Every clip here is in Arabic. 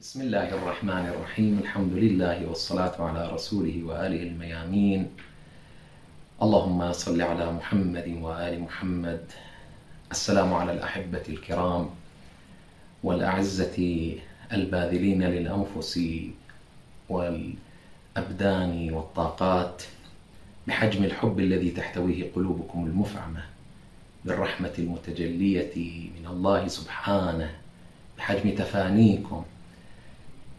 بسم الله الرحمن الرحيم الحمد لله والصلاة على رسوله وآله الميامين اللهم صل على محمد وآل محمد السلام على الأحبة الكرام والأعزة الباذلين للأنفس والأبدان والطاقات بحجم الحب الذي تحتويه قلوبكم المفعمة بالرحمة المتجلية من الله سبحانه بحجم تفانيكم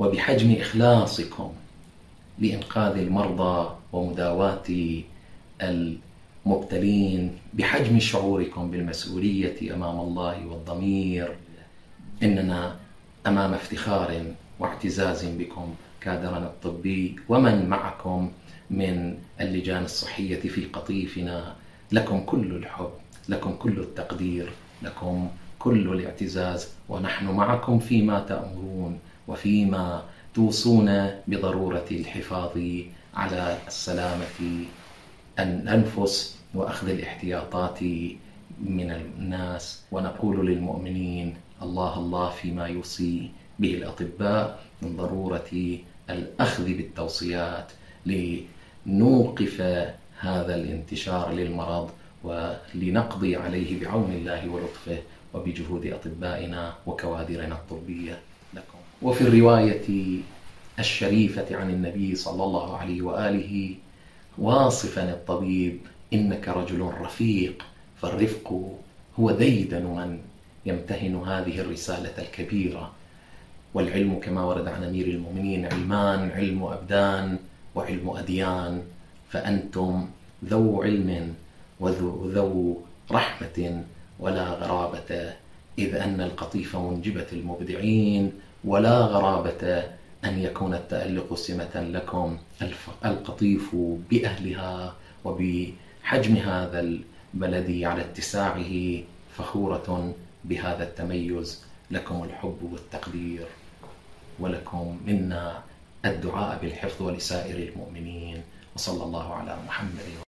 وبحجم إخلاصكم لإنقاذ المرضى ومداواة المبتلين بحجم شعوركم بالمسؤولية أمام الله والضمير. إننا أمام افتخار واعتزاز بكم كادرنا الطبي ومن معكم من اللجان الصحية في قطيفنا. لكم كل الحب لكم كل التقدير لكم كل الاعتزاز ونحن معكم فيما تأمرون. وفيما توصون بضرورة الحفاظ على السلامة الأنفس وأخذ الاحتياطات من الناس. ونقول للمؤمنين الله الله فيما يوصي به الأطباء من ضرورة الأخذ بالتوصيات لنوقف هذا الانتشار للمرض ولنقضي عليه بعون الله ولطفه وبجهود أطبائنا وكوادرنا الطبية. لكم وفي الرواية الشريفة عن النبي صلى الله عليه وآله واصفا الطبيب إنك رجل رفيق فالرفق هو ديدن من يمتهن هذه الرسالة الكبيرة. والعلم كما ورد عن أمير المؤمنين علمان علم أبدان وعلم أديان فأنتم ذو علم وذو رحمة ولا غرابة إذ أن القطيف منجبة المبدعين ولا غرابة أن يكون التألق سمة لكم. القطيف بأهلها وبحجم هذا البلد على اتساعه فخورة بهذا التميز. لكم الحب والتقدير ولكم منا الدعاء بالحفظ ولسائر المؤمنين. وصلى الله على محمد